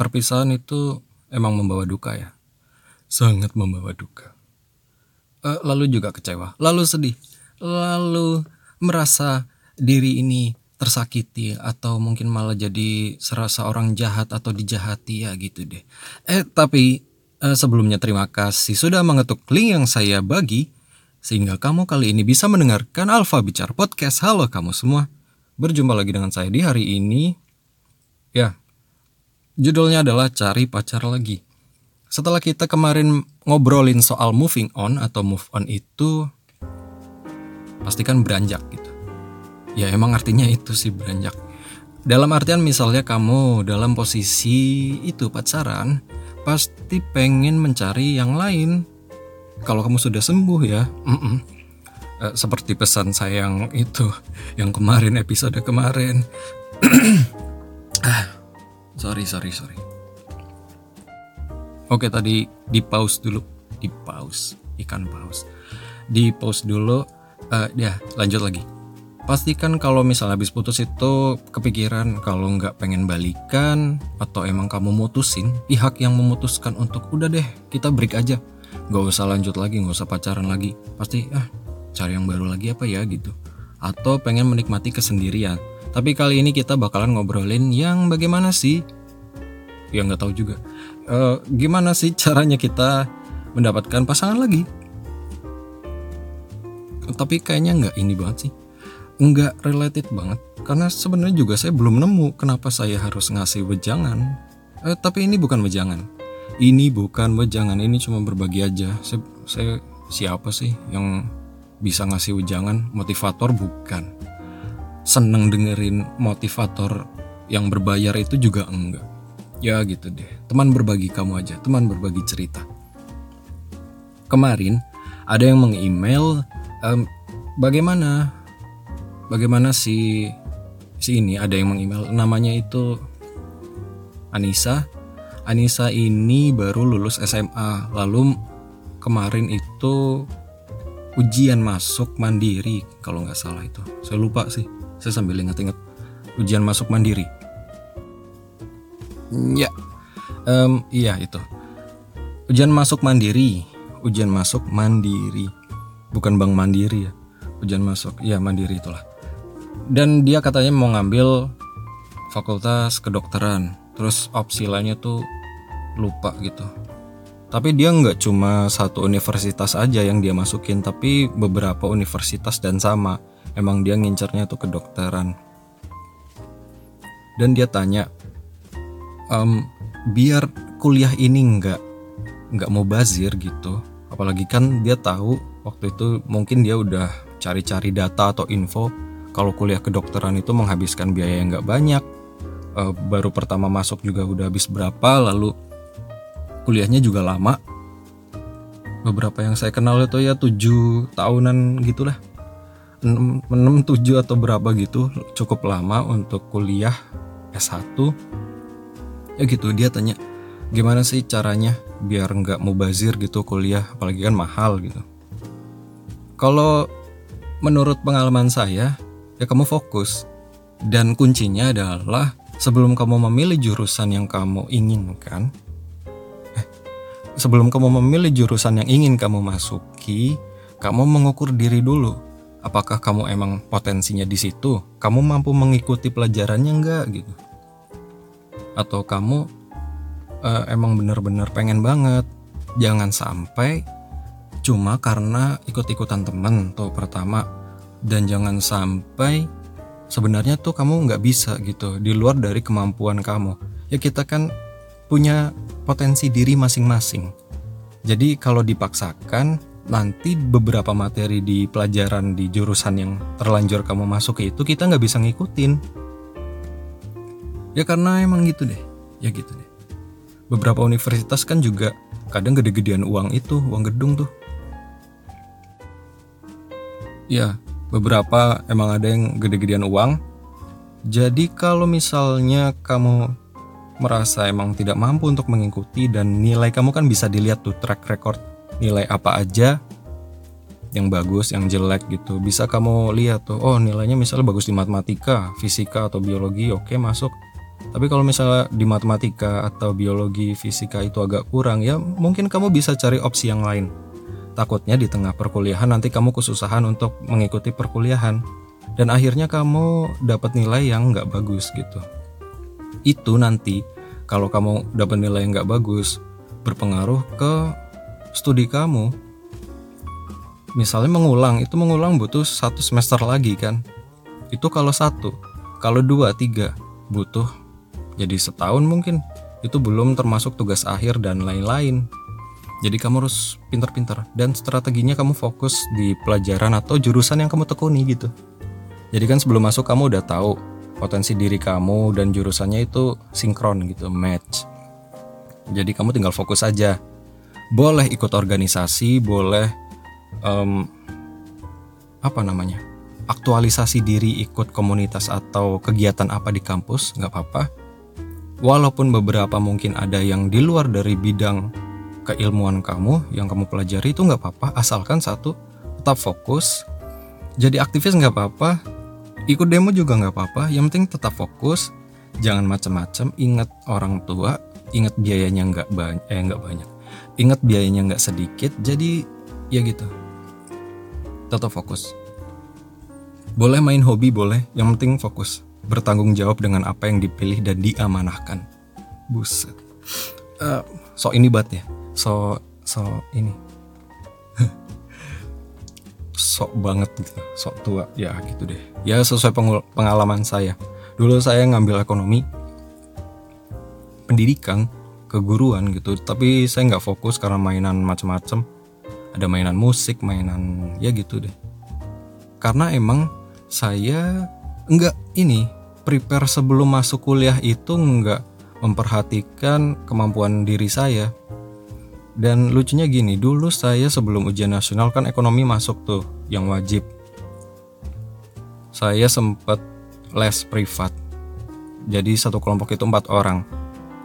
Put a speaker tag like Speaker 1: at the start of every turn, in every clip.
Speaker 1: perpisahan itu emang membawa duka ya. Sangat membawa duka. Uh, lalu juga kecewa, lalu sedih, lalu merasa diri ini tersakiti atau mungkin malah jadi serasa orang jahat atau dijahati ya gitu deh. Eh tapi uh, sebelumnya terima kasih sudah mengetuk link yang saya bagi sehingga kamu kali ini bisa mendengarkan Alfa Bicara Podcast. Halo kamu semua. Berjumpa lagi dengan saya di hari ini. Ya, Judulnya adalah Cari Pacar Lagi. Setelah kita kemarin ngobrolin soal moving on atau move on itu pastikan beranjak gitu. Ya emang artinya itu sih beranjak. Dalam artian misalnya kamu dalam posisi itu pacaran, pasti pengen mencari yang lain. Kalau kamu sudah sembuh ya, mm -mm. Uh, seperti pesan saya yang itu, yang kemarin episode kemarin. ah, sorry sorry sorry. Oke tadi di pause dulu. Di pause. Ikan paus di pause dulu uh, ya lanjut lagi. Pastikan kalau misalnya habis putus itu kepikiran kalau nggak pengen balikan atau emang kamu mutusin pihak yang memutuskan untuk udah deh kita break aja. Nggak usah lanjut lagi nggak usah pacaran lagi. Pasti ah cari yang baru lagi apa ya gitu. Atau pengen menikmati kesendirian tapi kali ini kita bakalan ngobrolin yang bagaimana sih? Ya nggak tahu juga. Uh, gimana sih caranya kita mendapatkan pasangan lagi? Tapi kayaknya nggak ini banget sih. Nggak related banget. Karena sebenarnya juga saya belum nemu kenapa saya harus ngasih wejangan. Uh, tapi ini bukan wejangan. Ini bukan wejangan. Ini cuma berbagi aja. Saya, saya siapa sih yang bisa ngasih wejangan? Motivator bukan seneng dengerin motivator yang berbayar itu juga enggak. Ya gitu deh, teman berbagi kamu aja, teman berbagi cerita. Kemarin ada yang meng-email um, bagaimana bagaimana si si ini ada yang meng-email namanya itu Anissa. Anissa ini baru lulus SMA, lalu kemarin itu ujian masuk mandiri kalau nggak salah itu. Saya lupa sih saya sambil ingat-ingat ujian masuk mandiri. Ya, um, iya itu. Ujian masuk mandiri, ujian masuk mandiri, bukan bank mandiri ya. Ujian masuk, ya mandiri itulah. Dan dia katanya mau ngambil fakultas kedokteran, terus opsi lainnya tuh lupa gitu. Tapi dia nggak cuma satu universitas aja yang dia masukin, tapi beberapa universitas dan sama emang dia ngincernya tuh kedokteran. Dan dia tanya um, biar kuliah ini nggak nggak mau bazir gitu. Apalagi kan dia tahu waktu itu mungkin dia udah cari-cari data atau info kalau kuliah kedokteran itu menghabiskan biaya yang nggak banyak. Uh, baru pertama masuk juga udah habis berapa lalu kuliahnya juga lama. Beberapa yang saya kenal itu ya tujuh tahunan gitulah 6, 7 atau berapa gitu cukup lama untuk kuliah S1 ya gitu dia tanya gimana sih caranya biar nggak mubazir gitu kuliah? Apalagi kan mahal gitu. Kalau menurut pengalaman saya ya kamu fokus. Dan kuncinya adalah sebelum kamu memilih jurusan yang kamu inginkan eh, sebelum kamu memilih jurusan yang ingin kamu masuki kamu mengukur diri dulu apakah kamu emang potensinya di situ? Kamu mampu mengikuti pelajarannya enggak gitu? Atau kamu uh, emang bener-bener pengen banget? Jangan sampai cuma karena ikut-ikutan temen tuh pertama. Dan jangan sampai sebenarnya tuh kamu nggak bisa gitu di luar dari kemampuan kamu. Ya kita kan punya potensi diri masing-masing. Jadi kalau dipaksakan nanti beberapa materi di pelajaran di jurusan yang terlanjur kamu masuk itu kita nggak bisa ngikutin. Ya karena emang gitu deh ya gitu deh. Beberapa universitas kan juga kadang gede-gedean uang itu uang gedung tuh. Ya beberapa emang ada yang gede-gedean uang. Jadi kalau misalnya kamu merasa emang tidak mampu untuk mengikuti dan nilai kamu kan bisa dilihat tuh track record nilai apa aja yang bagus, yang jelek gitu. Bisa kamu lihat tuh, oh nilainya misalnya bagus di matematika, fisika atau biologi, oke masuk. tapi kalau misalnya di matematika atau biologi fisika itu agak kurang ya mungkin kamu bisa cari opsi yang lain takutnya di tengah perkuliahan nanti kamu kesusahan untuk mengikuti perkuliahan dan akhirnya kamu dapat nilai yang nggak bagus gitu itu nanti kalau kamu dapat nilai yang nggak bagus berpengaruh ke studi kamu misalnya mengulang itu mengulang butuh satu semester lagi kan? Itu kalau satu kalau dua tiga butuh jadi setahun mungkin. Itu belum termasuk tugas akhir dan lain-lain. Jadi kamu harus pintar-pintar. Dan strateginya kamu fokus di pelajaran atau jurusan yang kamu tekuni gitu. Jadi kan sebelum masuk kamu udah tahu potensi diri kamu dan jurusannya itu sinkron gitu, match. Jadi kamu tinggal fokus aja. Boleh ikut organisasi, boleh um, apa namanya? Aktualisasi diri ikut komunitas atau kegiatan apa di kampus, nggak apa-apa. Walaupun beberapa mungkin ada yang di luar dari bidang keilmuan kamu yang kamu pelajari itu nggak apa-apa, asalkan satu tetap fokus. Jadi aktivis nggak apa-apa, ikut demo juga nggak apa-apa yang penting tetap fokus jangan macam-macam ingat orang tua ingat biayanya nggak banyak eh nggak banyak ingat biayanya nggak sedikit jadi ya gitu. Tetap fokus. Boleh main hobi boleh. Yang penting fokus. Bertanggung jawab dengan apa yang dipilih dan diamanahkan. Buset. Uh, so ini bat ya. So so ini. Sok banget gitu. Sok tua. Ya gitu deh. Ya sesuai pengalaman saya. Dulu saya ngambil ekonomi. Pendidikan keguruan gitu tapi saya nggak fokus karena mainan macam-macam ada mainan musik mainan ya gitu deh karena emang saya nggak ini prepare sebelum masuk kuliah itu nggak memperhatikan kemampuan diri saya dan lucunya gini, dulu saya sebelum ujian nasional kan ekonomi masuk tuh yang wajib. Saya sempat les privat. Jadi satu kelompok itu empat orang.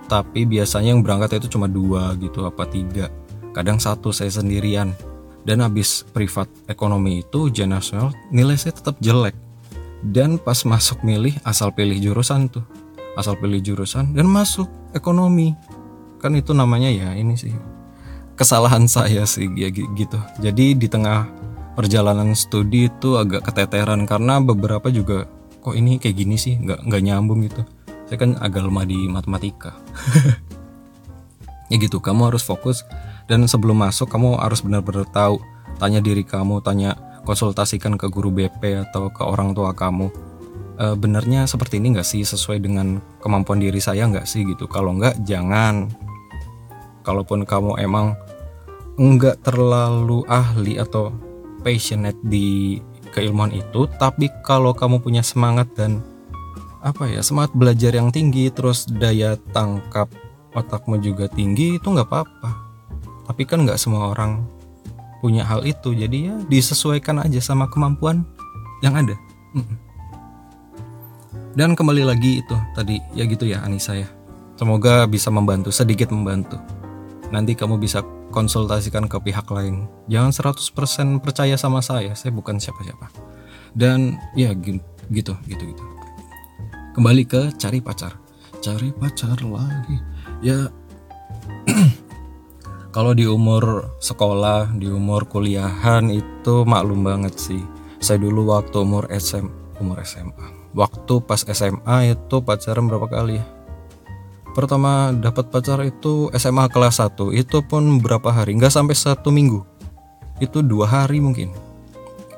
Speaker 1: Tapi biasanya yang berangkat itu cuma dua gitu apa tiga. Kadang satu saya sendirian. Dan habis privat ekonomi itu ujian nasional nilai saya tetap jelek. Dan pas masuk milih asal pilih jurusan tuh. Asal pilih jurusan dan masuk ekonomi. Kan itu namanya ya ini sih kesalahan saya sih ya gitu. Jadi di tengah perjalanan studi itu agak keteteran karena beberapa juga kok ini kayak gini sih nggak nggak nyambung gitu. Saya kan agak lemah di matematika. ya gitu, kamu harus fokus dan sebelum masuk kamu harus benar-benar tahu, tanya diri kamu, tanya konsultasikan ke guru BP atau ke orang tua kamu. E, benarnya seperti ini nggak sih sesuai dengan kemampuan diri saya nggak sih gitu. Kalau nggak jangan kalaupun kamu emang nggak terlalu ahli atau passionate di keilmuan itu tapi kalau kamu punya semangat dan apa ya semangat belajar yang tinggi terus daya tangkap otakmu juga tinggi itu nggak apa-apa tapi kan nggak semua orang punya hal itu jadi ya disesuaikan aja sama kemampuan yang ada dan kembali lagi itu tadi ya gitu ya Anissa ya semoga bisa membantu sedikit membantu nanti kamu bisa konsultasikan ke pihak lain. Jangan 100% percaya sama saya, saya bukan siapa-siapa. Dan ya gitu, gitu, gitu. Kembali ke cari pacar. Cari pacar lagi. Ya kalau di umur sekolah, di umur kuliahan itu maklum banget sih. Saya dulu waktu umur SM, umur SMA. Waktu pas SMA itu pacaran berapa kali ya? pertama dapat pacar itu SMA kelas 1 itu pun berapa hari nggak sampai satu minggu itu dua hari mungkin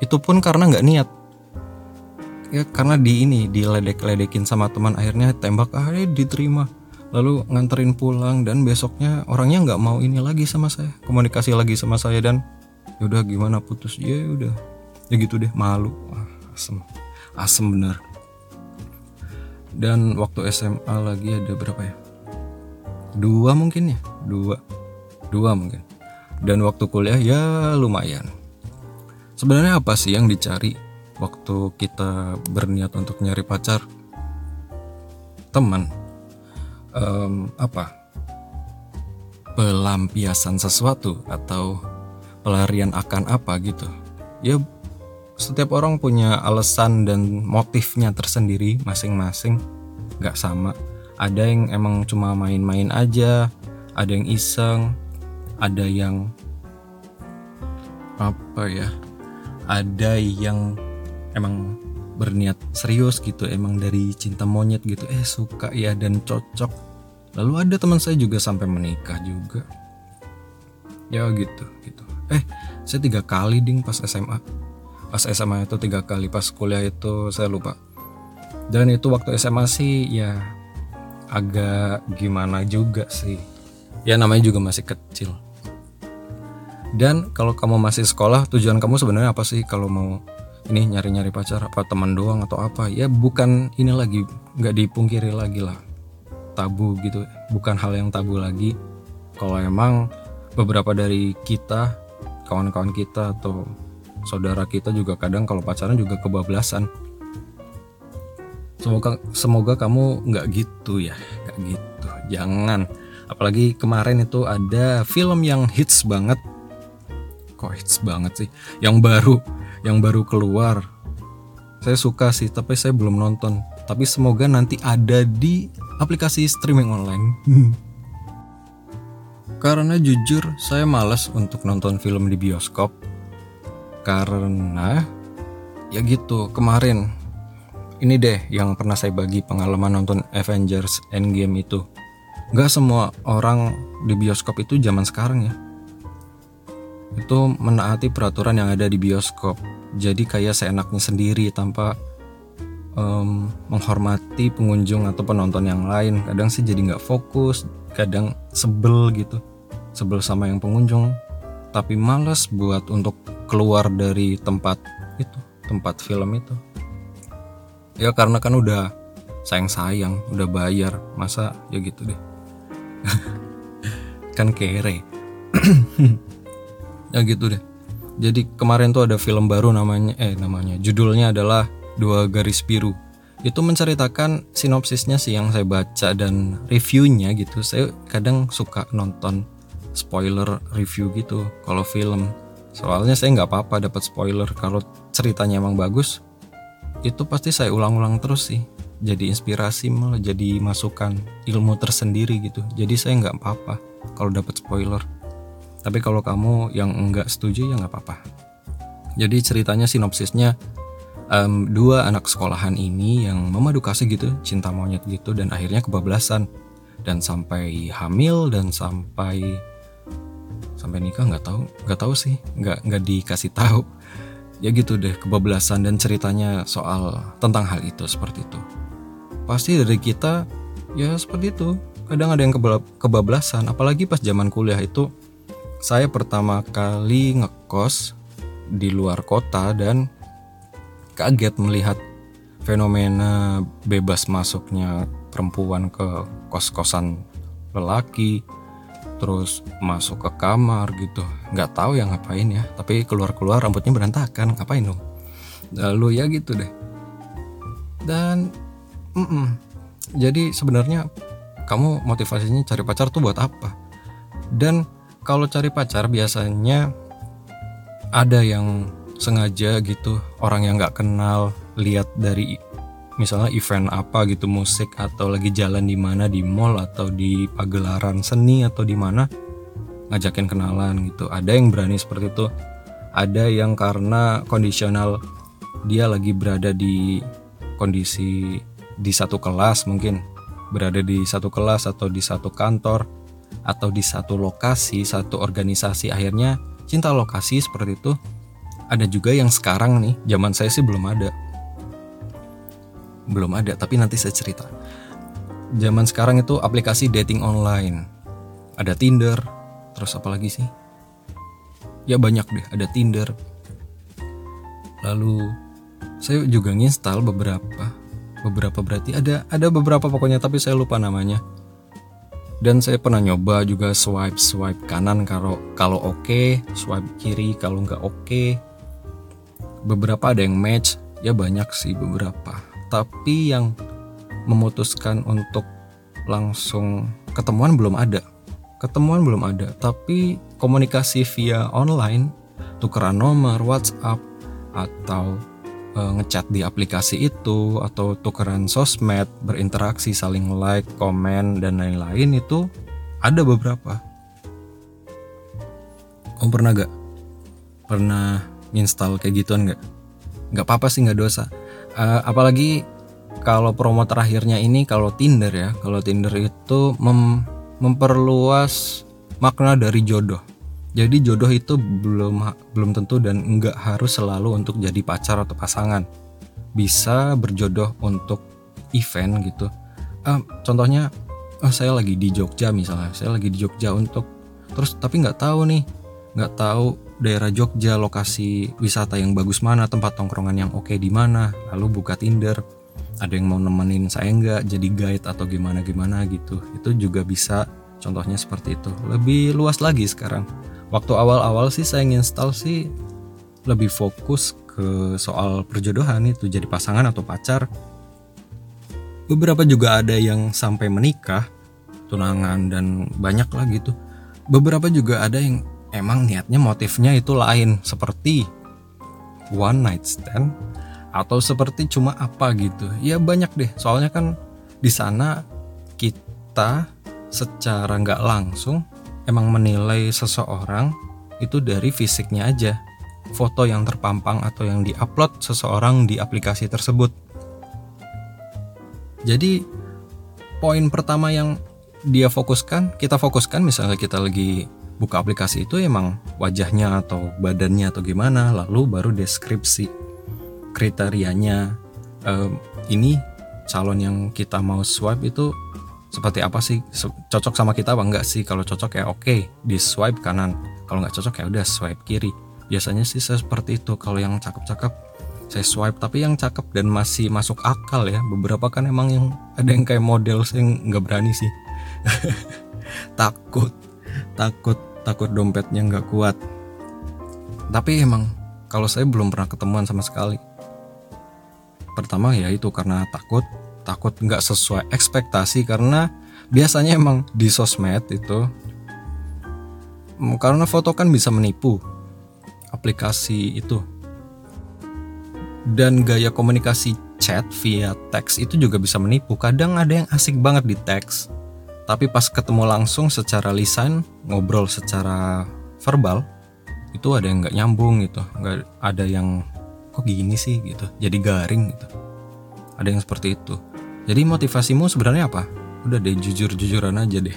Speaker 1: itu pun karena nggak niat ya karena di ini diledek-ledekin sama teman akhirnya tembak ah diterima. Lalu nganterin pulang dan besoknya orangnya nggak mau ini lagi sama saya komunikasi lagi sama saya dan yaudah gimana? Putus ya udah. Ya gitu deh malu. Ah, asem asem bener. Dan waktu SMA lagi ada berapa ya? Dua mungkin ya? Dua. Dua mungkin. Dan waktu kuliah ya lumayan. Sebenarnya apa sih yang dicari waktu kita berniat untuk nyari pacar teman um, apa pelampiasan sesuatu atau pelarian akan apa gitu ya setiap orang punya alasan dan motifnya tersendiri masing-masing nggak sama. Ada yang emang cuma main-main aja ada yang iseng ada yang apa ya ada yang emang berniat serius gitu emang dari cinta monyet gitu eh suka ya dan cocok. Lalu ada teman saya juga sampai menikah juga. Ya gitu gitu. Eh saya tiga kali ding pas SMA pas SMA itu tiga kali pas kuliah itu saya lupa. Dan itu waktu SMA sih ya agak gimana juga sih. Ya namanya juga masih kecil. Dan kalau kamu masih sekolah tujuan kamu sebenarnya apa sih kalau mau ini nyari-nyari pacar apa teman doang atau apa? Ya bukan ini lagi nggak dipungkiri lagi lah. Tabu gitu. Bukan hal yang tabu lagi. Kalau emang beberapa dari kita kawan-kawan kita atau saudara kita juga kadang kalau pacaran juga kebablasan. Semoga semoga kamu nggak gitu ya. Nggak gitu. Jangan. Apalagi kemarin itu ada film yang hits banget. Kok hits banget sih? Yang baru yang baru keluar. Saya suka sih tapi saya belum nonton. Tapi semoga nanti ada di aplikasi streaming online. Karena jujur saya malas untuk nonton film di bioskop. Karena ya gitu kemarin ini deh yang pernah saya bagi pengalaman nonton Avengers Endgame itu. Gak semua orang di bioskop itu zaman sekarang ya. Itu menaati peraturan yang ada di bioskop. Jadi kayak seenaknya sendiri tanpa um, menghormati pengunjung atau penonton yang lain. Kadang sih jadi nggak fokus, kadang sebel gitu, sebel sama yang pengunjung. Tapi males buat untuk keluar dari tempat itu, tempat film itu. Ya karena kan udah sayang-sayang, udah bayar, masa ya gitu deh. kan kere. ya gitu deh jadi kemarin tuh ada film baru namanya eh namanya. Judulnya adalah dua garis biru. Itu menceritakan sinopsisnya sih yang saya baca dan reviewnya gitu. Saya kadang suka nonton spoiler review gitu kalau film. Soalnya saya nggak apa-apa dapat spoiler. Kalau ceritanya emang bagus itu pasti saya ulang-ulang terus sih. Jadi inspirasi malah jadi masukan ilmu tersendiri gitu. Jadi saya nggak apa-apa kalau dapat spoiler tapi kalau kamu yang enggak setuju ya nggak apa-apa. Jadi ceritanya sinopsisnya um, dua anak sekolahan ini yang memadu kasih gitu, cinta monyet gitu dan akhirnya kebablasan. Dan sampai hamil dan sampai sampai nikah nggak tahu nggak tahu sih. Nggak nggak dikasih tahu. Ya gitu deh kebablasan dan ceritanya soal tentang hal itu seperti itu. Pasti dari kita ya seperti itu. Kadang ada yang kebablasan. Apalagi pas zaman kuliah itu saya pertama kali ngekos di luar kota dan kaget melihat fenomena bebas masuknya perempuan ke kos-kosan lelaki terus masuk ke kamar gitu. Nggak tahu yang ngapain ya tapi keluar-keluar rambutnya berantakan. Ngapain dong? Lalu ya gitu deh. Dan mm -mm. jadi sebenarnya kamu motivasinya cari pacar tuh buat apa? Dan kalau cari pacar biasanya ada yang sengaja gitu orang yang nggak kenal lihat dari misalnya event apa gitu musik atau lagi jalan di mana di mall atau di pagelaran seni atau di mana ngajakin kenalan gitu. Ada yang berani seperti itu. Ada yang karena kondisional dia lagi berada di kondisi di satu kelas mungkin berada di satu kelas atau di satu kantor atau di satu lokasi, satu organisasi akhirnya cinta lokasi seperti itu. Ada juga yang sekarang nih, zaman saya sih belum ada. Belum ada, tapi nanti saya cerita. Zaman sekarang itu aplikasi dating online. Ada Tinder, terus apa lagi sih? Ya banyak deh, ada Tinder. Lalu saya juga nginstal beberapa beberapa berarti ada ada beberapa pokoknya tapi saya lupa namanya dan saya pernah nyoba juga swipe swipe kanan kalau kalau oke okay, swipe kiri kalau nggak oke. Okay. beberapa ada yang match ya banyak sih beberapa. Tapi yang memutuskan untuk langsung ketemuan belum ada. Ketemuan belum ada. Tapi komunikasi via online tukeran nomor WhatsApp atau ngechat di aplikasi itu atau tukeran sosmed, berinteraksi, saling like, komen dan lain-lain itu ada beberapa. Om pernah gak? Pernah install kayak gituan gak? Gak apa-apa sih gak dosa. Uh, apalagi kalau promo terakhirnya ini kalau Tinder ya, kalau Tinder itu mem memperluas makna dari jodoh. Jadi jodoh itu belum belum tentu dan enggak harus selalu untuk jadi pacar atau pasangan. Bisa berjodoh untuk event gitu. Uh, contohnya, oh, saya lagi di Jogja misalnya, saya lagi di Jogja untuk terus tapi nggak tahu nih, nggak tahu daerah Jogja lokasi wisata yang bagus mana, tempat tongkrongan yang oke di mana, lalu buka Tinder. Ada yang mau nemenin saya nggak jadi guide atau gimana gimana gitu. Itu juga bisa contohnya seperti itu. Lebih luas lagi sekarang waktu awal-awal sih saya install sih lebih fokus ke soal perjodohan itu jadi pasangan atau pacar. Beberapa juga ada yang sampai menikah tunangan dan banyak lah gitu. Beberapa juga ada yang emang niatnya motifnya itu lain seperti one night stand atau seperti cuma apa gitu. Ya banyak deh soalnya kan di sana kita secara nggak langsung emang menilai seseorang itu dari fisiknya aja. Foto yang terpampang atau yang diupload seseorang di aplikasi tersebut. Jadi poin pertama yang dia fokuskan kita fokuskan misalnya kita lagi buka aplikasi itu emang wajahnya atau badannya atau gimana lalu baru deskripsi kriterianya um, ini calon yang kita mau swipe itu seperti apa sih? Cocok sama kita apa enggak sih? Kalau cocok ya oke okay, di swipe kanan. Kalau nggak cocok ya udah swipe kiri. Biasanya sih saya seperti itu. Kalau yang cakep-cakep saya swipe. Tapi yang cakep dan masih masuk akal ya beberapa kan emang yang ada yang kayak model saya nggak berani sih. Takut takut takut dompetnya nggak kuat. Tapi emang kalau saya belum pernah ketemuan sama sekali. Pertama ya itu karena takut takut nggak sesuai ekspektasi karena biasanya emang di sosmed itu mm, karena foto kan bisa menipu aplikasi itu. Dan gaya komunikasi chat via teks itu juga bisa menipu. Kadang ada yang asik banget di teks tapi pas ketemu langsung secara lisan ngobrol secara verbal itu ada yang nggak nyambung gitu. Nggak ada yang kok gini sih? gitu. Jadi garing gitu. Ada yang seperti itu jadi motivasimu sebenarnya apa? Udah deh jujur-jujuran aja deh.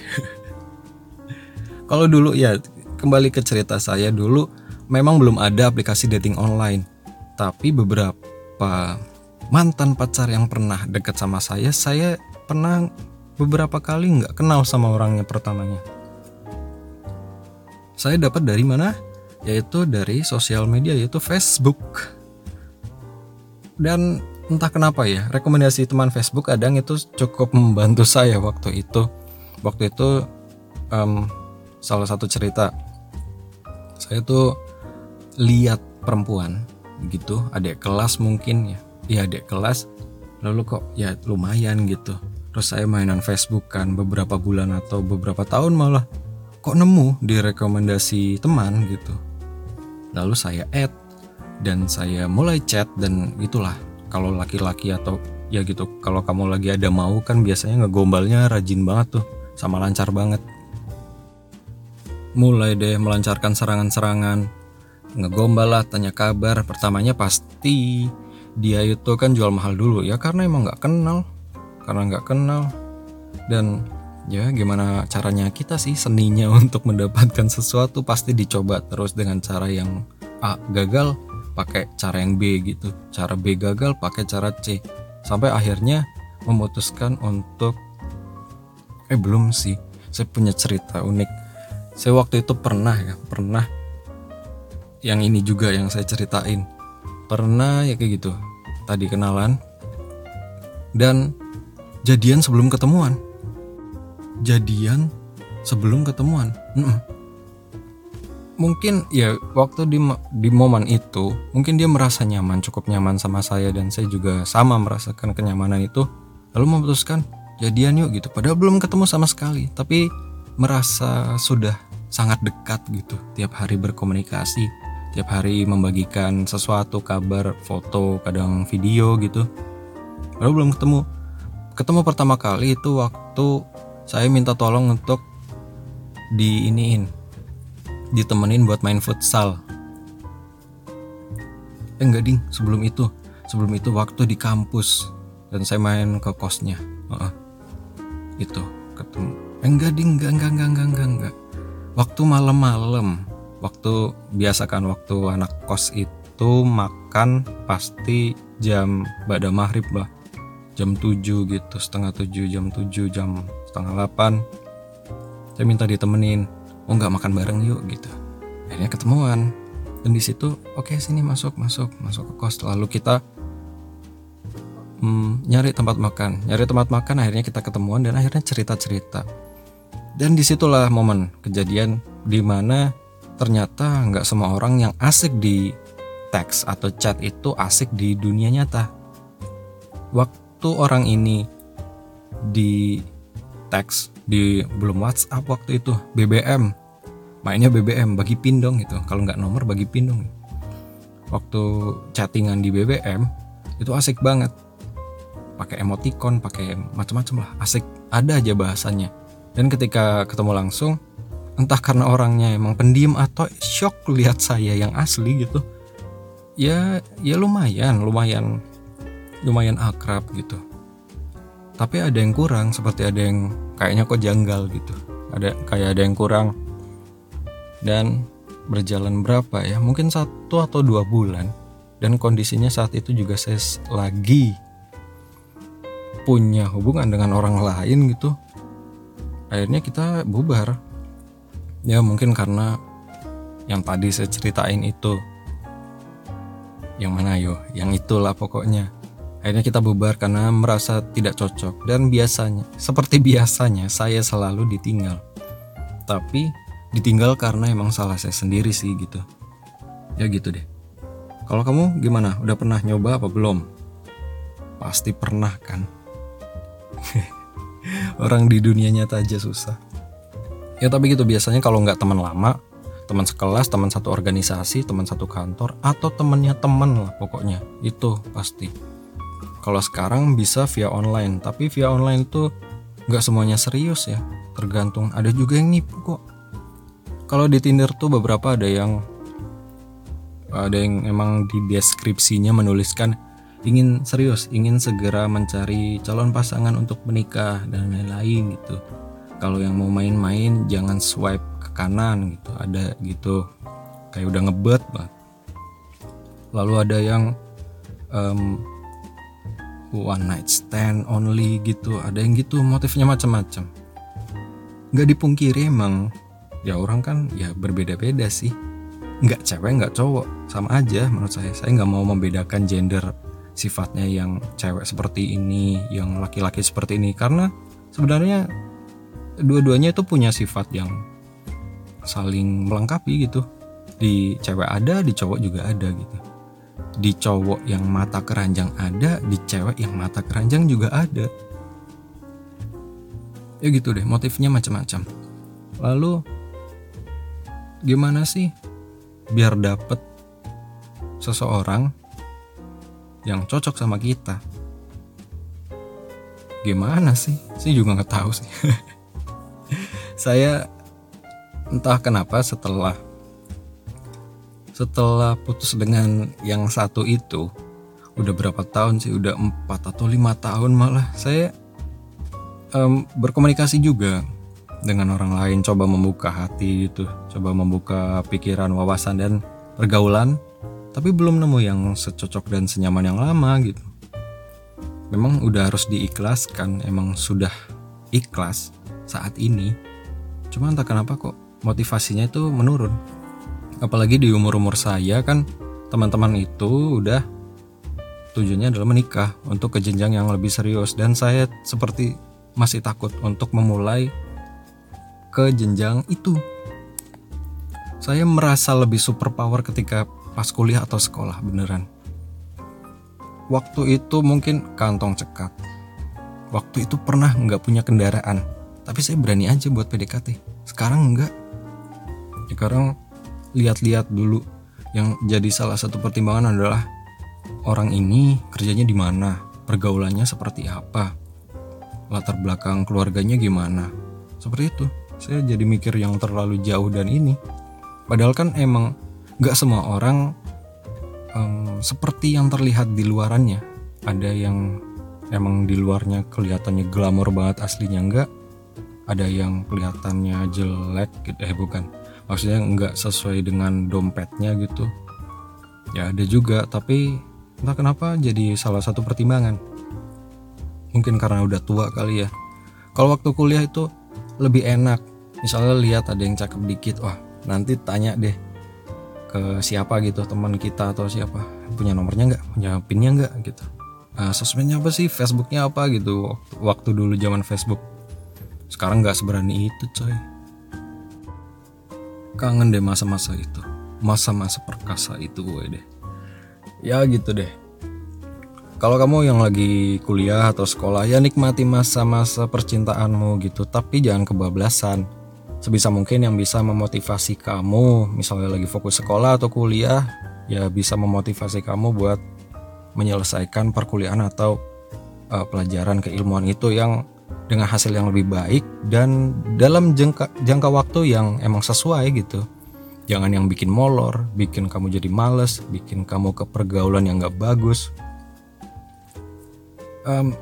Speaker 1: Kalau dulu ya kembali ke cerita saya dulu memang belum ada aplikasi dating online. Tapi beberapa mantan pacar yang pernah dekat sama saya, saya pernah beberapa kali nggak kenal sama orangnya pertamanya. Saya dapat dari mana? Yaitu dari sosial media yaitu Facebook. Dan entah kenapa ya rekomendasi teman Facebook kadang itu cukup membantu saya waktu itu. Waktu itu um, salah satu cerita. Saya tuh lihat perempuan gitu adik kelas mungkin ya. Iya adik kelas. Lalu kok ya lumayan gitu. Terus saya mainan Facebook kan beberapa bulan atau beberapa tahun malah kok nemu di rekomendasi teman gitu. Lalu saya add dan saya mulai chat dan itulah kalau laki-laki atau ya gitu kalau kamu lagi ada mau kan biasanya ngegombalnya rajin banget tuh sama lancar banget. Mulai deh melancarkan serangan-serangan ngegombal lah tanya kabar. Pertamanya pasti dia itu kan jual mahal dulu ya karena emang nggak kenal karena nggak kenal. Dan ya gimana caranya kita sih seninya untuk mendapatkan sesuatu pasti dicoba terus dengan cara yang A gagal pakai cara yang B gitu. Cara B gagal pakai cara C. Sampai akhirnya memutuskan untuk eh belum sih. Saya punya cerita unik. Saya waktu itu pernah ya pernah yang ini juga yang saya ceritain. Pernah ya kayak gitu tadi kenalan. Dan jadian sebelum ketemuan. Jadian sebelum ketemuan mungkin ya waktu di di momen itu mungkin dia merasa nyaman cukup nyaman sama saya dan saya juga sama merasakan kenyamanan itu. Lalu memutuskan jadian yuk gitu. Padahal belum ketemu sama sekali tapi merasa sudah sangat dekat gitu. Tiap hari berkomunikasi tiap hari membagikan sesuatu kabar foto kadang video gitu. Lalu belum ketemu. Ketemu pertama kali itu waktu saya minta tolong untuk diiniin ditemenin buat main futsal. Eh enggak ding. Sebelum itu sebelum itu waktu di kampus. Dan saya main ke kosnya. Uh -uh. itu ketemu. Eh, enggak ding. Enggak enggak enggak enggak enggak, enggak. waktu malam-malam. Waktu biasa kan waktu anak kos itu makan pasti jam pada maghrib lah. Jam 7 gitu setengah 7 jam 7 jam setengah 8 saya minta ditemenin oh nggak makan bareng yuk gitu. Akhirnya ketemuan. Dan di situ oke okay, sini masuk masuk masuk ke kos. Lalu kita hmm, nyari tempat makan. Nyari tempat makan akhirnya kita ketemuan dan akhirnya cerita cerita dan di situlah momen kejadian di mana ternyata nggak semua orang yang asik di teks atau chat itu asik di dunia nyata. Waktu orang ini di teks di belum WhatsApp waktu itu BBM mainnya BBM bagi pin dong gitu. Kalau nggak nomor bagi pin dong. Waktu chattingan di BBM itu asik banget. Pakai emoticon pakai macam-macam lah. Asik. Ada aja bahasanya dan ketika ketemu langsung entah karena orangnya emang pendiam atau shock lihat saya yang asli gitu ya ya lumayan lumayan lumayan akrab gitu. Tapi ada yang kurang seperti ada yang kayaknya kok janggal gitu. Ada kayak ada yang kurang. Dan berjalan berapa ya? Mungkin satu atau dua bulan. Dan kondisinya saat itu juga saya lagi punya hubungan dengan orang lain gitu. Akhirnya kita bubar. Ya mungkin karena yang tadi saya ceritain itu. Yang mana yo? Yang itulah pokoknya akhirnya kita bubar karena merasa tidak cocok. Dan biasanya seperti biasanya saya selalu ditinggal. Tapi ditinggal karena emang salah saya sendiri sih gitu. Ya gitu deh. Kalau kamu gimana? Udah pernah nyoba apa belum? Pasti pernah kan? Orang di dunia nyata aja susah. Ya tapi gitu. Biasanya kalau nggak teman lama teman sekelas teman satu organisasi teman satu kantor atau temennya teman lah pokoknya. Itu pasti kalau sekarang bisa via online tapi via online itu nggak semuanya serius ya. Tergantung ada juga yang nipu kok. Kalau di Tinder tuh beberapa ada yang ada yang emang di deskripsinya menuliskan ingin serius, ingin segera mencari calon pasangan untuk menikah dan lain-lain gitu. Kalau yang mau main-main jangan swipe ke kanan gitu ada gitu. Kayak udah ngebet banget. Lalu ada yang um, one night stand only gitu ada yang gitu motifnya macam-macam. Nggak dipungkiri emang ya orang kan ya berbeda-beda sih. Nggak cewek nggak cowok sama aja menurut saya. Saya nggak mau membedakan gender sifatnya yang cewek seperti ini yang laki-laki seperti ini karena sebenarnya dua-duanya itu punya sifat yang saling melengkapi gitu. Di cewek ada di cowok juga ada gitu di cowok yang mata keranjang ada di cewek yang mata keranjang juga ada. Ya gitu deh motifnya macam-macam. Lalu gimana sih biar dapet seseorang yang cocok sama kita? Gimana sih? Sih juga nggak tahu sih. Saya entah kenapa setelah setelah putus dengan yang satu itu udah berapa tahun sih? Udah empat atau lima tahun malah. Saya um, berkomunikasi juga dengan orang lain coba membuka hati itu coba membuka pikiran wawasan dan pergaulan. Tapi belum nemu yang secocok dan senyaman yang lama gitu. Memang udah harus diikhlaskan emang sudah ikhlas saat ini. Cuma entah kenapa kok motivasinya itu menurun. Apalagi di umur-umur saya kan teman-teman itu udah tujuannya adalah menikah untuk ke jenjang yang lebih serius dan saya seperti masih takut untuk memulai ke jenjang itu. Saya merasa lebih super power ketika pas kuliah atau sekolah beneran. Waktu itu mungkin kantong cekak. Waktu itu pernah nggak punya kendaraan tapi saya berani aja buat PDKT sekarang enggak sekarang lihat-lihat dulu. Yang jadi salah satu pertimbangan adalah orang ini kerjanya di mana? Pergaulannya seperti apa? Latar belakang keluarganya gimana? Seperti itu. Saya jadi mikir yang terlalu jauh dan ini. Padahal kan emang nggak semua orang um, seperti yang terlihat di luarannya. Ada yang emang di luarnya kelihatannya glamor banget aslinya enggak ada yang kelihatannya jelek gitu. Eh bukan maksudnya nggak sesuai dengan dompetnya gitu. Ya ada juga tapi entah kenapa jadi salah satu pertimbangan. Mungkin karena udah tua kali ya. Kalau waktu kuliah itu lebih enak. Misalnya lihat ada yang cakep dikit wah nanti tanya deh ke siapa gitu teman kita atau siapa. Punya nomornya nggak? Punya pinnya nggak? Gitu. Uh, sosmednya apa sih? Facebooknya apa gitu? Waktu, waktu dulu zaman Facebook. Sekarang nggak seberani itu coy kangen deh masa-masa itu. Masa-masa perkasa itu gue deh. Ya gitu deh. Kalau kamu yang lagi kuliah atau sekolah ya nikmati masa-masa percintaanmu gitu. Tapi jangan kebablasan. Sebisa mungkin yang bisa memotivasi kamu. Misalnya lagi fokus sekolah atau kuliah ya bisa memotivasi kamu buat menyelesaikan perkuliahan atau uh, pelajaran keilmuan itu yang dengan hasil yang lebih baik dan dalam jangka jangka waktu yang emang sesuai gitu. Jangan yang bikin molor bikin kamu jadi males bikin kamu ke pergaulan yang gak bagus. Um,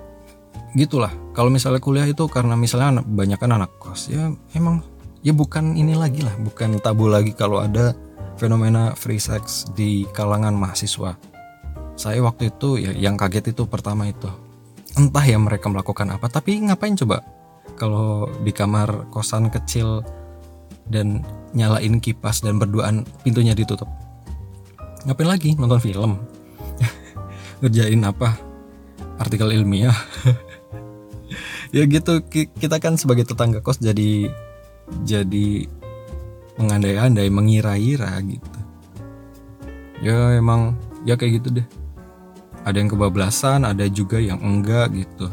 Speaker 1: gitulah. Kalau misalnya kuliah itu karena misalnya anak, banyak kan anak kos ya emang ya bukan ini lagi lah bukan tabu lagi kalau ada fenomena free sex di kalangan mahasiswa. Saya waktu itu ya yang kaget itu pertama itu entah ya mereka melakukan apa tapi ngapain coba? Kalau di kamar kosan kecil dan nyalain kipas dan berduaan pintunya ditutup. Ngapain lagi? Nonton film. Ngerjain apa? Artikel ilmiah. Ya gitu kita kan sebagai tetangga kos jadi jadi mengandai-andai mengira-ira gitu. Ya emang ya kayak gitu deh ada yang kebablasan ada juga yang enggak gitu.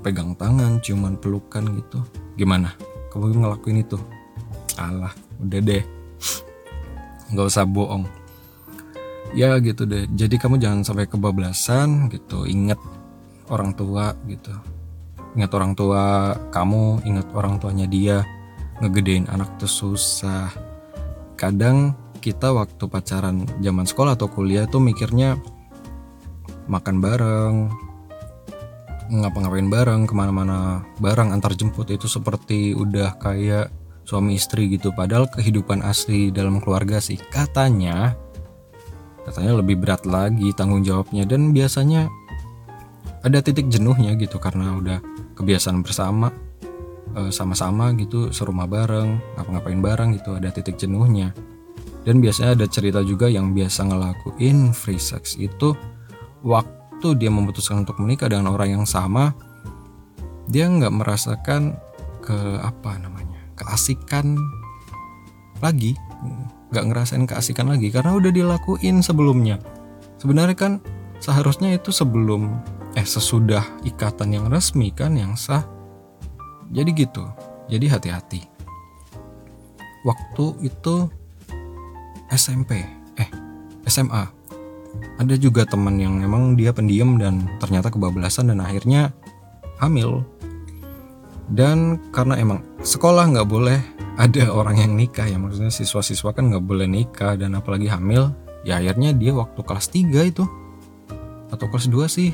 Speaker 1: Pegang tangan cuman pelukan gitu. Gimana? Kamu ngelakuin itu? Alah udah deh. Nggak usah bohong. Ya gitu deh. Jadi kamu jangan sampai kebablasan gitu. Ingat orang tua gitu. Ingat orang tua kamu ingat orang tuanya dia. Ngegedein anak tuh susah. Kadang kita waktu pacaran zaman sekolah atau kuliah tuh mikirnya makan bareng ngapa-ngapain bareng ke mana-mana bareng antar jemput. Itu seperti udah kayak suami istri gitu. Padahal kehidupan asli dalam keluarga sih. Katanya katanya lebih berat lagi tanggung jawabnya. Dan biasanya ada titik jenuhnya gitu karena udah kebiasaan bersama eh, sama-sama gitu serumah bareng ngapa-ngapain bareng gitu. Ada titik jenuhnya dan biasanya ada cerita juga yang biasa ngelakuin free sex itu waktu dia memutuskan untuk menikah dengan orang yang sama dia nggak merasakan ke apa namanya keasikan lagi. Nggak ngerasain keasikan lagi karena udah dilakuin sebelumnya. Sebenarnya kan seharusnya itu sebelum eh sesudah ikatan yang resmi kan yang sah. Jadi gitu. Jadi hati-hati. Waktu itu SMP eh SMA ada juga teman yang emang dia pendiam dan ternyata kebablasan dan akhirnya hamil. Dan karena emang sekolah nggak boleh ada orang yang nikah ya maksudnya siswa-siswa kan nggak boleh nikah dan apalagi hamil ya akhirnya dia waktu kelas 3 itu atau kelas 2 sih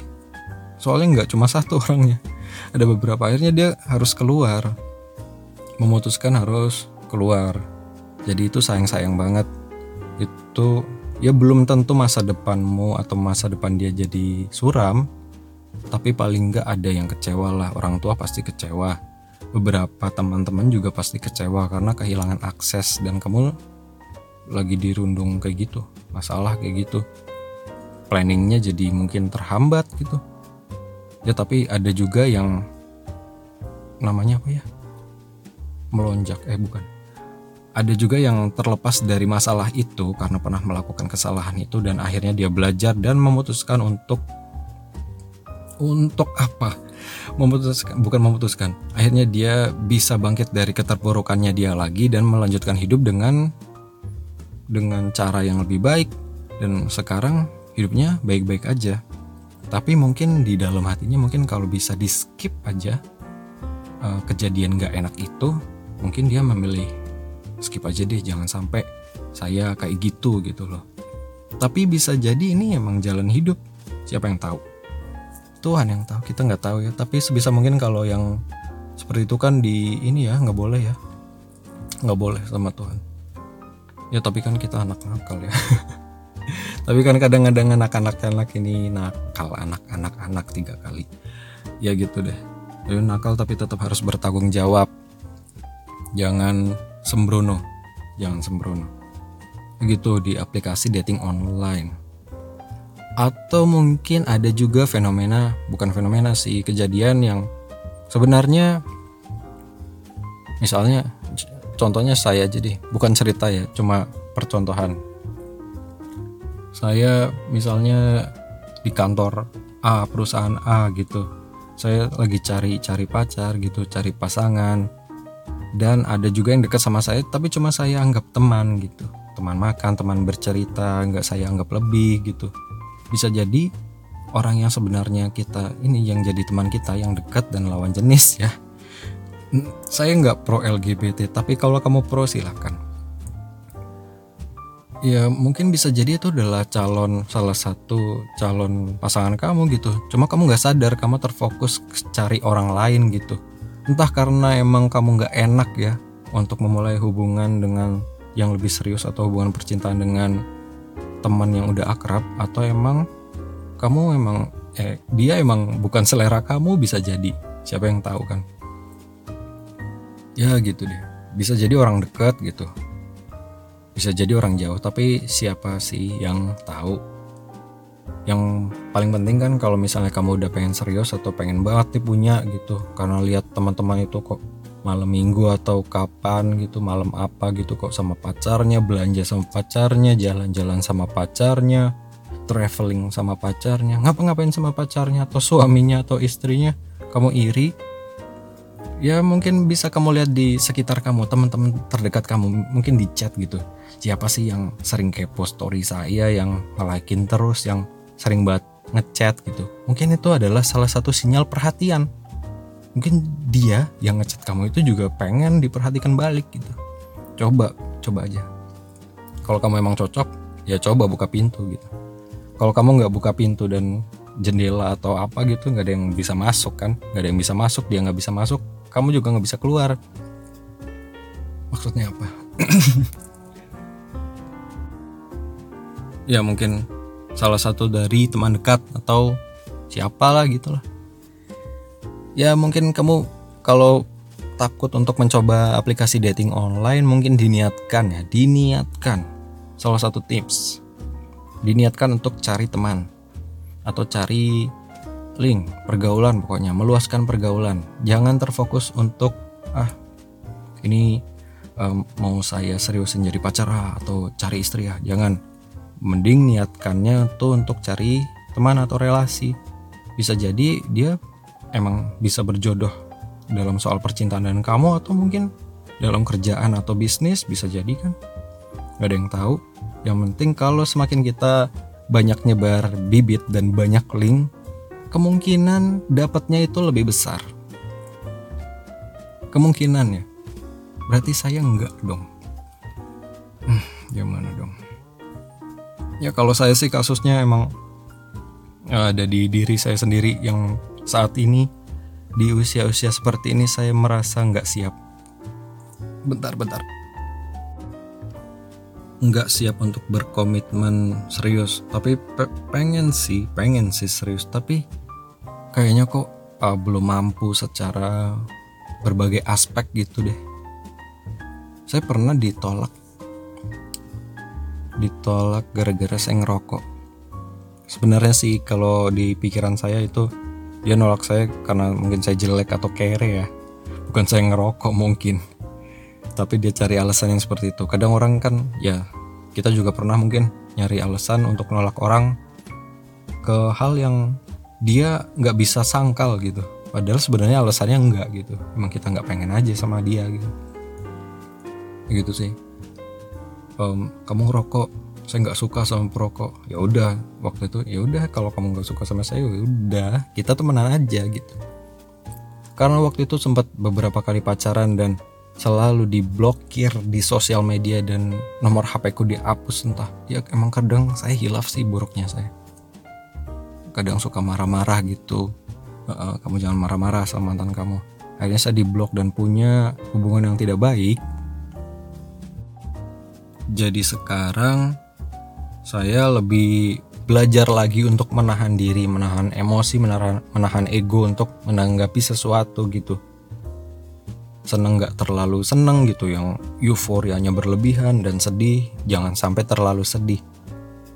Speaker 1: soalnya nggak cuma satu orangnya ada beberapa akhirnya dia harus keluar memutuskan harus keluar. Jadi itu sayang-sayang banget itu ya belum tentu masa depanmu atau masa depan dia jadi suram tapi paling nggak ada yang kecewa lah. Orang tua pasti kecewa. Beberapa teman-teman juga pasti kecewa karena kehilangan akses dan kamu lagi dirundung kayak gitu masalah kayak gitu. Planningnya jadi mungkin terhambat gitu. Ya tapi ada juga yang namanya apa ya? Melonjak eh bukan ada juga yang terlepas dari masalah itu karena pernah melakukan kesalahan itu dan akhirnya dia belajar dan memutuskan untuk untuk apa? Memutuskan bukan memutuskan. Akhirnya dia bisa bangkit dari keterpurukannya dia lagi dan melanjutkan hidup dengan dengan cara yang lebih baik. Dan sekarang hidupnya baik-baik aja. Tapi mungkin di dalam hatinya mungkin kalau bisa di skip aja uh, kejadian gak enak itu mungkin dia memilih skip aja deh jangan sampai saya kayak gitu gitu loh. Tapi bisa jadi ini emang jalan hidup siapa yang tahu? Tuhan yang tahu kita nggak tahu ya. Tapi sebisa mungkin kalau yang seperti itu kan di ini ya nggak boleh ya. Nggak boleh sama Tuhan. Ya tapi kan kita anak nakal ya. Tapi kan kadang-kadang anak-anak-anak ini nakal anak-anak anak tiga kali. Ya gitu deh. Jadi nakal tapi tetap harus bertanggung jawab. Jangan sembrono. Jangan sembrono. Gitu di aplikasi dating online. Atau mungkin ada juga fenomena bukan fenomena sih kejadian yang sebenarnya misalnya contohnya saya jadi bukan cerita ya cuma percontohan. Saya misalnya di kantor A perusahaan A gitu. Saya lagi cari cari pacar gitu cari pasangan dan ada juga yang dekat sama saya tapi cuma saya anggap teman gitu. Teman makan teman bercerita nggak saya anggap lebih gitu. Bisa jadi orang yang sebenarnya kita ini yang jadi teman kita yang dekat dan lawan jenis ya. Saya nggak pro LGBT tapi kalau kamu pro silahkan ya mungkin bisa jadi itu adalah calon salah satu calon pasangan kamu gitu. Cuma kamu nggak sadar kamu terfokus cari orang lain gitu entah karena emang kamu nggak enak ya untuk memulai hubungan dengan yang lebih serius atau hubungan percintaan dengan teman yang udah akrab atau emang kamu emang eh dia emang bukan selera kamu bisa jadi. Siapa yang tahu kan? Ya gitu deh. Bisa jadi orang dekat gitu. Bisa jadi orang jauh tapi siapa sih yang tahu yang paling penting kan kalau misalnya kamu udah pengen serius atau pengen banget nih punya gitu. Karena lihat teman-teman itu kok malam minggu atau kapan gitu malam apa gitu kok sama pacarnya belanja sama pacarnya jalan-jalan sama pacarnya traveling sama pacarnya. Ngapa-ngapain sama pacarnya atau suaminya atau istrinya? Kamu iri? Ya mungkin bisa kamu lihat di sekitar kamu teman-teman terdekat kamu mungkin di chat gitu. Siapa sih yang sering kepo story saya yang ngelakin terus yang sering banget ngechat gitu. Mungkin itu adalah salah satu sinyal perhatian. Mungkin dia yang ngechat kamu itu juga pengen diperhatikan balik gitu. Coba coba aja. Kalau kamu emang cocok ya coba buka pintu gitu. Kalau kamu nggak buka pintu dan jendela atau apa gitu nggak ada yang bisa masuk kan? Nggak ada yang bisa masuk dia nggak bisa masuk kamu juga nggak bisa keluar. Maksudnya apa? Ya mungkin salah satu dari teman dekat atau siapa lah gitu lah ya mungkin kamu kalau takut untuk mencoba aplikasi dating online mungkin diniatkan ya diniatkan salah satu tips. Diniatkan untuk cari teman atau cari link pergaulan pokoknya meluaskan pergaulan. Jangan terfokus untuk ah ini um, mau saya seriusin jadi pacar ah, atau cari istri ya jangan mending niatkannya tuh untuk cari teman atau relasi bisa jadi dia emang bisa berjodoh dalam soal percintaan dengan kamu atau mungkin dalam kerjaan atau bisnis bisa jadi kan gak ada yang tahu yang penting kalau semakin kita banyak nyebar bibit dan banyak link kemungkinan dapatnya itu lebih besar. Kemungkinannya. Berarti saya enggak dong. Hmm, gimana dong? Ya kalau saya sih kasusnya emang ada di diri saya sendiri yang saat ini di usia-usia seperti ini saya merasa nggak siap. Bentar, bentar. Nggak siap untuk berkomitmen serius, tapi pe pengen sih, pengen sih serius, tapi kayaknya kok uh, belum mampu secara berbagai aspek gitu deh. Saya pernah ditolak ditolak gara-gara saya ngerokok. Sebenarnya sih kalau di pikiran saya itu dia nolak saya karena mungkin saya jelek atau kere ya. Bukan saya ngerokok mungkin. Tapi dia cari alasan yang seperti itu. Kadang orang kan ya kita juga pernah mungkin nyari alasan untuk nolak orang ke hal yang dia nggak bisa sangkal gitu padahal sebenarnya alasannya enggak gitu emang kita nggak pengen aja sama dia gitu gitu sih um, kamu rokok saya nggak suka sama perokok. Ya udah waktu itu ya udah kalau kamu nggak suka sama saya ya udah kita temenan aja gitu. Karena waktu itu sempat beberapa kali pacaran dan selalu diblokir di sosial media dan nomor HP ku dihapus entah. Ya emang kadang saya hilaf sih buruknya saya. Kadang suka marah-marah gitu. Uh, kamu jangan marah-marah sama mantan kamu. Akhirnya saya diblok dan punya hubungan yang tidak baik jadi sekarang saya lebih belajar lagi untuk menahan diri, menahan emosi, menahan, menahan ego untuk menanggapi sesuatu gitu. Seneng nggak terlalu seneng gitu, yang euforianya berlebihan dan sedih, jangan sampai terlalu sedih.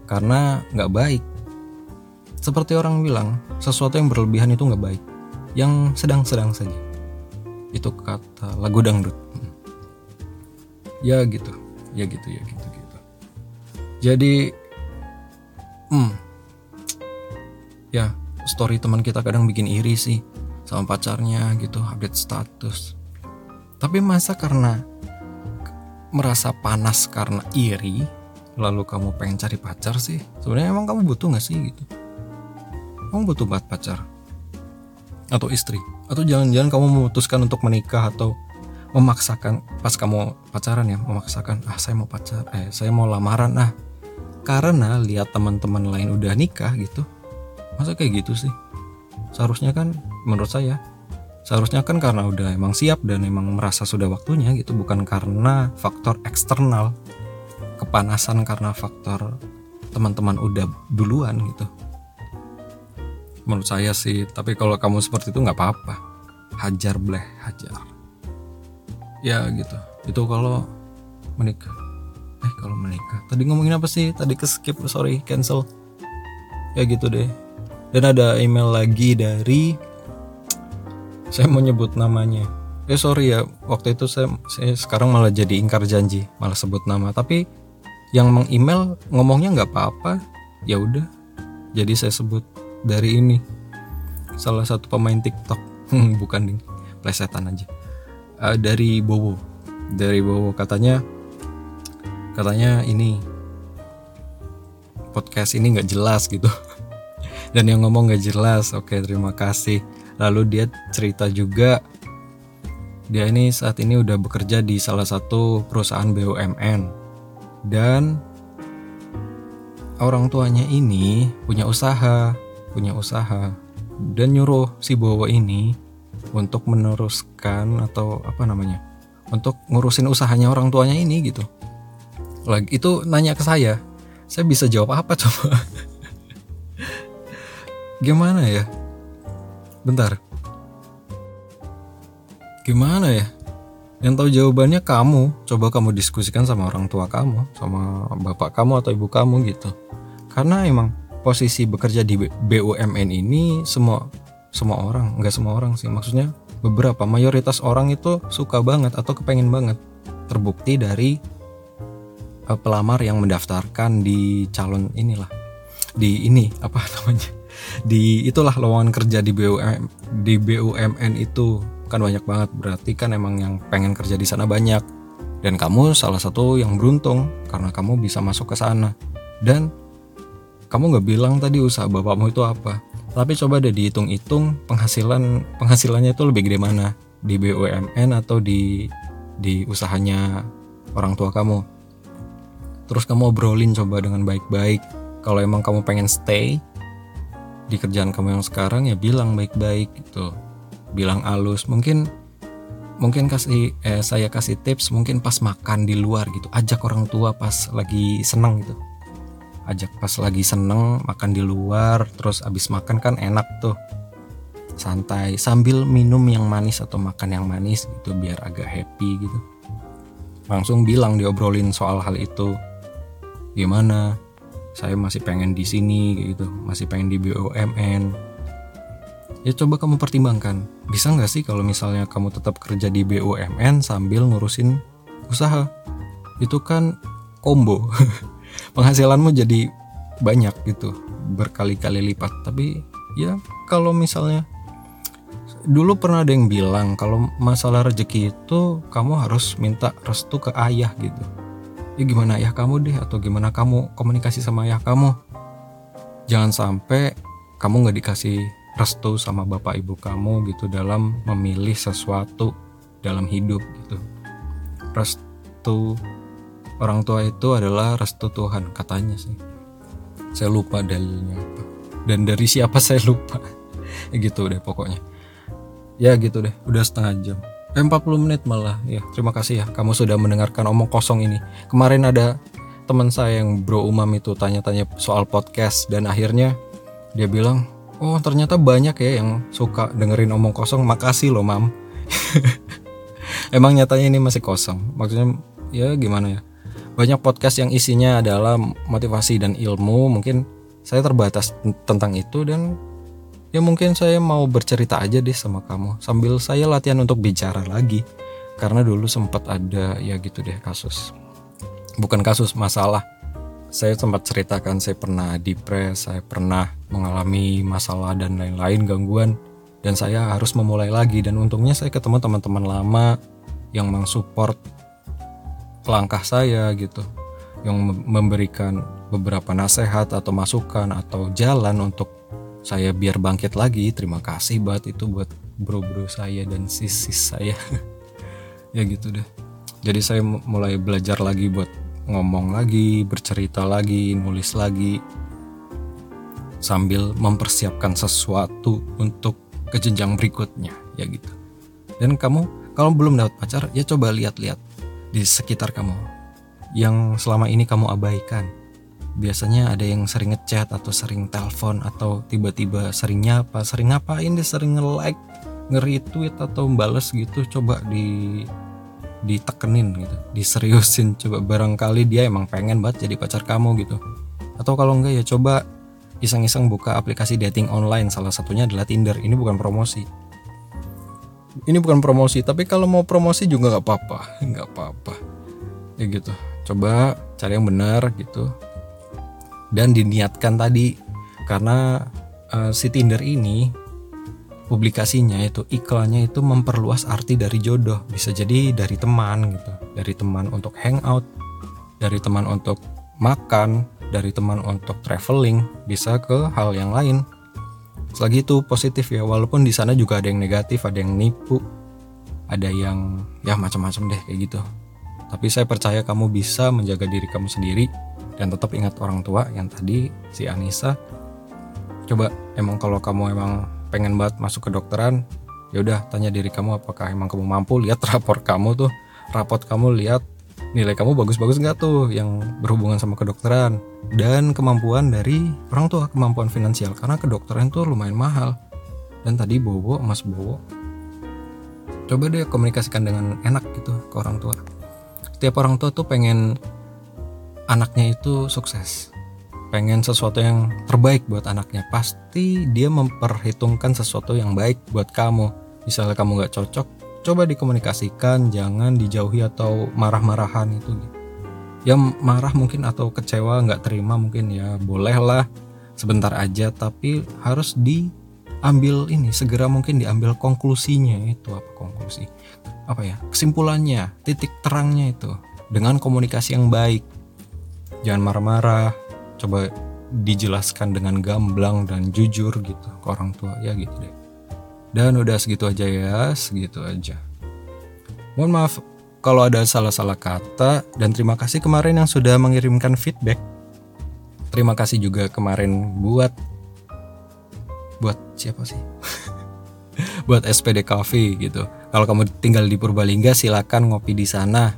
Speaker 1: Karena nggak baik. Seperti orang bilang, sesuatu yang berlebihan itu nggak baik. Yang sedang-sedang saja. Itu kata lagu dangdut. Ya gitu, ya gitu, ya gitu, gitu. Jadi hmm, ya story teman kita kadang bikin iri sih sama pacarnya gitu update status. Tapi masa karena merasa panas karena iri lalu kamu pengen cari pacar sih? Sebenarnya emang kamu butuh nggak sih gitu? Kamu butuh banget pacar? Atau istri? Atau jangan-jangan kamu memutuskan untuk menikah atau memaksakan pas kamu pacaran ya memaksakan ah saya mau pacar eh saya mau lamaran ah. Karena lihat teman-teman lain udah nikah gitu masa kayak gitu sih? Seharusnya kan menurut saya seharusnya kan karena udah emang siap dan emang merasa sudah waktunya gitu bukan karena faktor eksternal kepanasan karena faktor teman-teman udah duluan gitu. Menurut saya sih tapi kalau kamu seperti itu nggak apa-apa. Hajar bleh hajar ya gitu. Itu kalau menikah. Eh kalau menikah. Tadi ngomongin apa sih? Tadi ke skip sorry cancel. Ya gitu deh. Dan ada email lagi dari saya mau nyebut namanya. Ya sorry ya waktu itu saya, saya sekarang malah jadi ingkar janji malah sebut nama. Tapi yang mengemail ngomongnya nggak apa-apa. Ya udah jadi saya sebut dari ini. Salah satu pemain TikTok. Bukan nih plesetan aja uh, dari Bowo. Dari Bowo. Katanya katanya ini podcast ini nggak jelas gitu. Dan yang ngomong nggak jelas oke terima kasih. Lalu dia cerita juga dia ini saat ini udah bekerja di salah satu perusahaan BUMN dan orang tuanya ini punya usaha punya usaha. Dan nyuruh si Bowo ini untuk meneruskan atau apa namanya untuk ngurusin usahanya orang tuanya ini gitu. Lagi itu nanya ke saya saya bisa jawab apa coba? Gimana ya? Bentar. Gimana ya? Yang tahu jawabannya kamu. Coba kamu diskusikan sama orang tua kamu sama bapak kamu atau ibu kamu gitu. Karena emang posisi bekerja di BUMN ini semua semua orang nggak semua orang sih. Maksudnya beberapa mayoritas orang itu suka banget atau kepengen banget terbukti dari uh, pelamar yang mendaftarkan di calon inilah. Di ini apa namanya? Di itulah lowongan kerja di BUM di BUMN itu. Kan banyak banget berarti kan emang yang pengen kerja di sana banyak. Dan kamu salah satu yang beruntung karena kamu bisa masuk ke sana. Dan kamu nggak bilang tadi usaha bapakmu itu apa tapi coba deh dihitung-hitung penghasilan penghasilannya itu lebih gede mana? Di BUMN atau di di usahanya orang tua kamu? Terus kamu obrolin coba dengan baik-baik. Kalau emang kamu pengen stay di kerjaan kamu yang sekarang ya bilang baik-baik gitu. Bilang alus mungkin mungkin kasih eh, saya kasih tips mungkin pas makan di luar gitu. Ajak orang tua pas lagi seneng gitu ajak pas lagi seneng makan di luar terus abis makan kan enak tuh. Santai sambil minum yang manis atau makan yang manis gitu biar agak happy gitu. Langsung bilang diobrolin soal hal itu. Gimana? Saya masih pengen di sini gitu masih pengen di BUMN ya coba kamu pertimbangkan. Bisa nggak sih kalau misalnya kamu tetap kerja di BUMN sambil ngurusin usaha? Itu kan combo penghasilanmu jadi banyak gitu berkali-kali lipat. Tapi ya kalau misalnya dulu pernah ada yang bilang kalau masalah rezeki itu kamu harus minta restu ke ayah gitu. Ya gimana ayah kamu deh atau gimana kamu komunikasi sama ayah kamu? Jangan sampai kamu nggak dikasih restu sama bapak ibu kamu gitu dalam memilih sesuatu dalam hidup gitu. Restu orang tua itu adalah restu Tuhan katanya sih. Saya lupa dalilnya apa. Dan dari siapa saya lupa. Ya gitu deh pokoknya. Ya gitu deh. Udah setengah jam. Eh, 40 menit malah. Ya terima kasih ya. Kamu sudah mendengarkan omong kosong ini. Kemarin ada teman saya yang bro umam itu tanya-tanya soal podcast. Dan akhirnya dia bilang oh ternyata banyak ya yang suka dengerin omong kosong. Makasih loh mam. Emang nyatanya ini masih kosong. Maksudnya ya gimana ya banyak podcast yang isinya adalah motivasi dan ilmu. Mungkin saya terbatas tentang itu dan ya mungkin saya mau bercerita aja deh sama kamu. Sambil saya latihan untuk bicara lagi. Karena dulu sempat ada ya gitu deh kasus. Bukan kasus masalah. Saya sempat ceritakan saya pernah depres saya pernah mengalami masalah dan lain-lain gangguan. Dan saya harus memulai lagi. Dan untungnya saya ketemu teman-teman lama yang mensupport langkah saya gitu yang memberikan beberapa nasihat atau masukan atau jalan untuk saya biar bangkit lagi. Terima kasih buat itu buat bro-bro saya dan sis-sis saya. Ya gitu deh. Jadi saya mulai belajar lagi buat ngomong lagi bercerita lagi nulis lagi sambil mempersiapkan sesuatu untuk ke jenjang berikutnya. Ya gitu. Dan kamu kalau belum dapat pacar ya coba lihat-lihat di sekitar kamu yang selama ini kamu abaikan. Biasanya ada yang sering ngechat atau sering telepon atau tiba-tiba sering nyapa, sering ngapain deh, sering nge-like, nge-retweet atau bales gitu, coba di ditekenin gitu, diseriusin coba barangkali dia emang pengen banget jadi pacar kamu gitu. Atau kalau enggak ya coba iseng-iseng buka aplikasi dating online salah satunya adalah Tinder. Ini bukan promosi ini bukan promosi tapi kalau mau promosi juga nggak apa-apa nggak apa-apa. Ya gitu. Coba cari yang benar gitu. Dan diniatkan tadi karena uh, si Tinder ini publikasinya itu iklannya itu memperluas arti dari jodoh. Bisa jadi dari teman gitu. Dari teman untuk hangout dari teman untuk makan dari teman untuk traveling bisa ke hal yang lain Selagi itu positif ya, walaupun di sana juga ada yang negatif, ada yang nipu, ada yang ya macam-macam deh kayak gitu. Tapi saya percaya kamu bisa menjaga diri kamu sendiri dan tetap ingat orang tua yang tadi si Anissa. Coba emang kalau kamu emang pengen banget masuk ke dokteran, ya udah tanya diri kamu apakah emang kamu mampu lihat rapor kamu tuh, rapot kamu lihat nilai kamu bagus-bagus nggak tuh yang berhubungan sama kedokteran? Dan kemampuan dari orang tua kemampuan finansial. Karena kedokteran tuh lumayan mahal. Dan tadi Bobo Mas Bobo coba deh komunikasikan dengan enak gitu ke orang tua. Setiap orang tua tuh pengen anaknya itu sukses. Pengen sesuatu yang terbaik buat anaknya. Pasti dia memperhitungkan sesuatu yang baik buat kamu. Misalnya kamu nggak cocok coba dikomunikasikan jangan dijauhi atau marah-marahan itu yang marah mungkin atau kecewa nggak terima mungkin ya bolehlah. Sebentar aja tapi harus diambil ini segera mungkin diambil konklusinya itu. Apa konklusi? Apa ya? Kesimpulannya titik terangnya itu. Dengan komunikasi yang baik. Jangan marah-marah. Coba dijelaskan dengan gamblang dan jujur gitu ke orang tua. Ya gitu deh dan udah segitu aja ya, segitu aja. Mohon maaf kalau ada salah-salah kata dan terima kasih kemarin yang sudah mengirimkan feedback. Terima kasih juga kemarin buat buat siapa sih? buat SPD Coffee gitu. Kalau kamu tinggal di Purbalingga silakan ngopi di sana.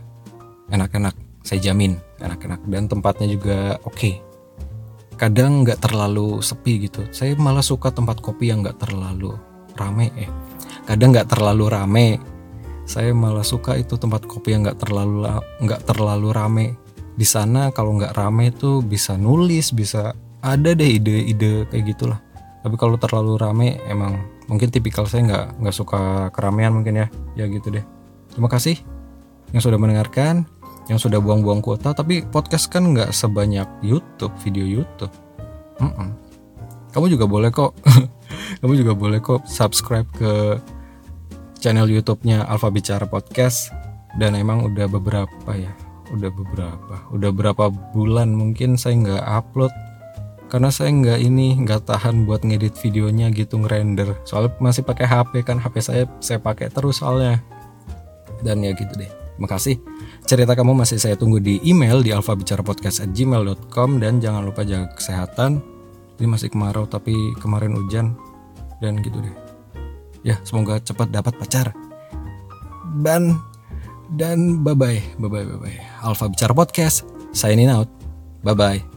Speaker 1: Enak-enak, saya jamin enak-enak dan tempatnya juga oke. Okay. Kadang nggak terlalu sepi gitu. Saya malah suka tempat kopi yang nggak terlalu rame eh. Kadang nggak terlalu rame. Saya malah suka itu tempat kopi yang nggak terlalu nggak terlalu rame. Di sana kalau nggak rame itu bisa nulis bisa ada deh ide-ide kayak gitulah. Tapi kalau terlalu rame emang mungkin tipikal saya nggak nggak suka keramaian mungkin ya. Ya gitu deh. Terima kasih yang sudah mendengarkan yang sudah buang-buang kuota. Tapi podcast kan nggak sebanyak YouTube video YouTube. Mm -mm. kamu juga boleh kok kamu juga boleh kok subscribe ke channel YouTube-nya Alfa Bicara Podcast. Dan emang udah beberapa ya? Udah beberapa. Udah berapa bulan mungkin saya nggak upload. Karena saya nggak ini nggak tahan buat ngedit videonya gitu ngerender. Soalnya masih pakai HP kan HP saya saya pakai terus soalnya. Dan ya gitu deh. Makasih. Cerita kamu masih saya tunggu di email di alfabicarapodcast@gmail.com dan jangan lupa jaga kesehatan ini masih kemarau tapi kemarin hujan dan gitu deh. Ya semoga cepat dapat pacar. Dan dan bye bye bye bye bye bye Alfa Bicara Podcast signing out. Bye bye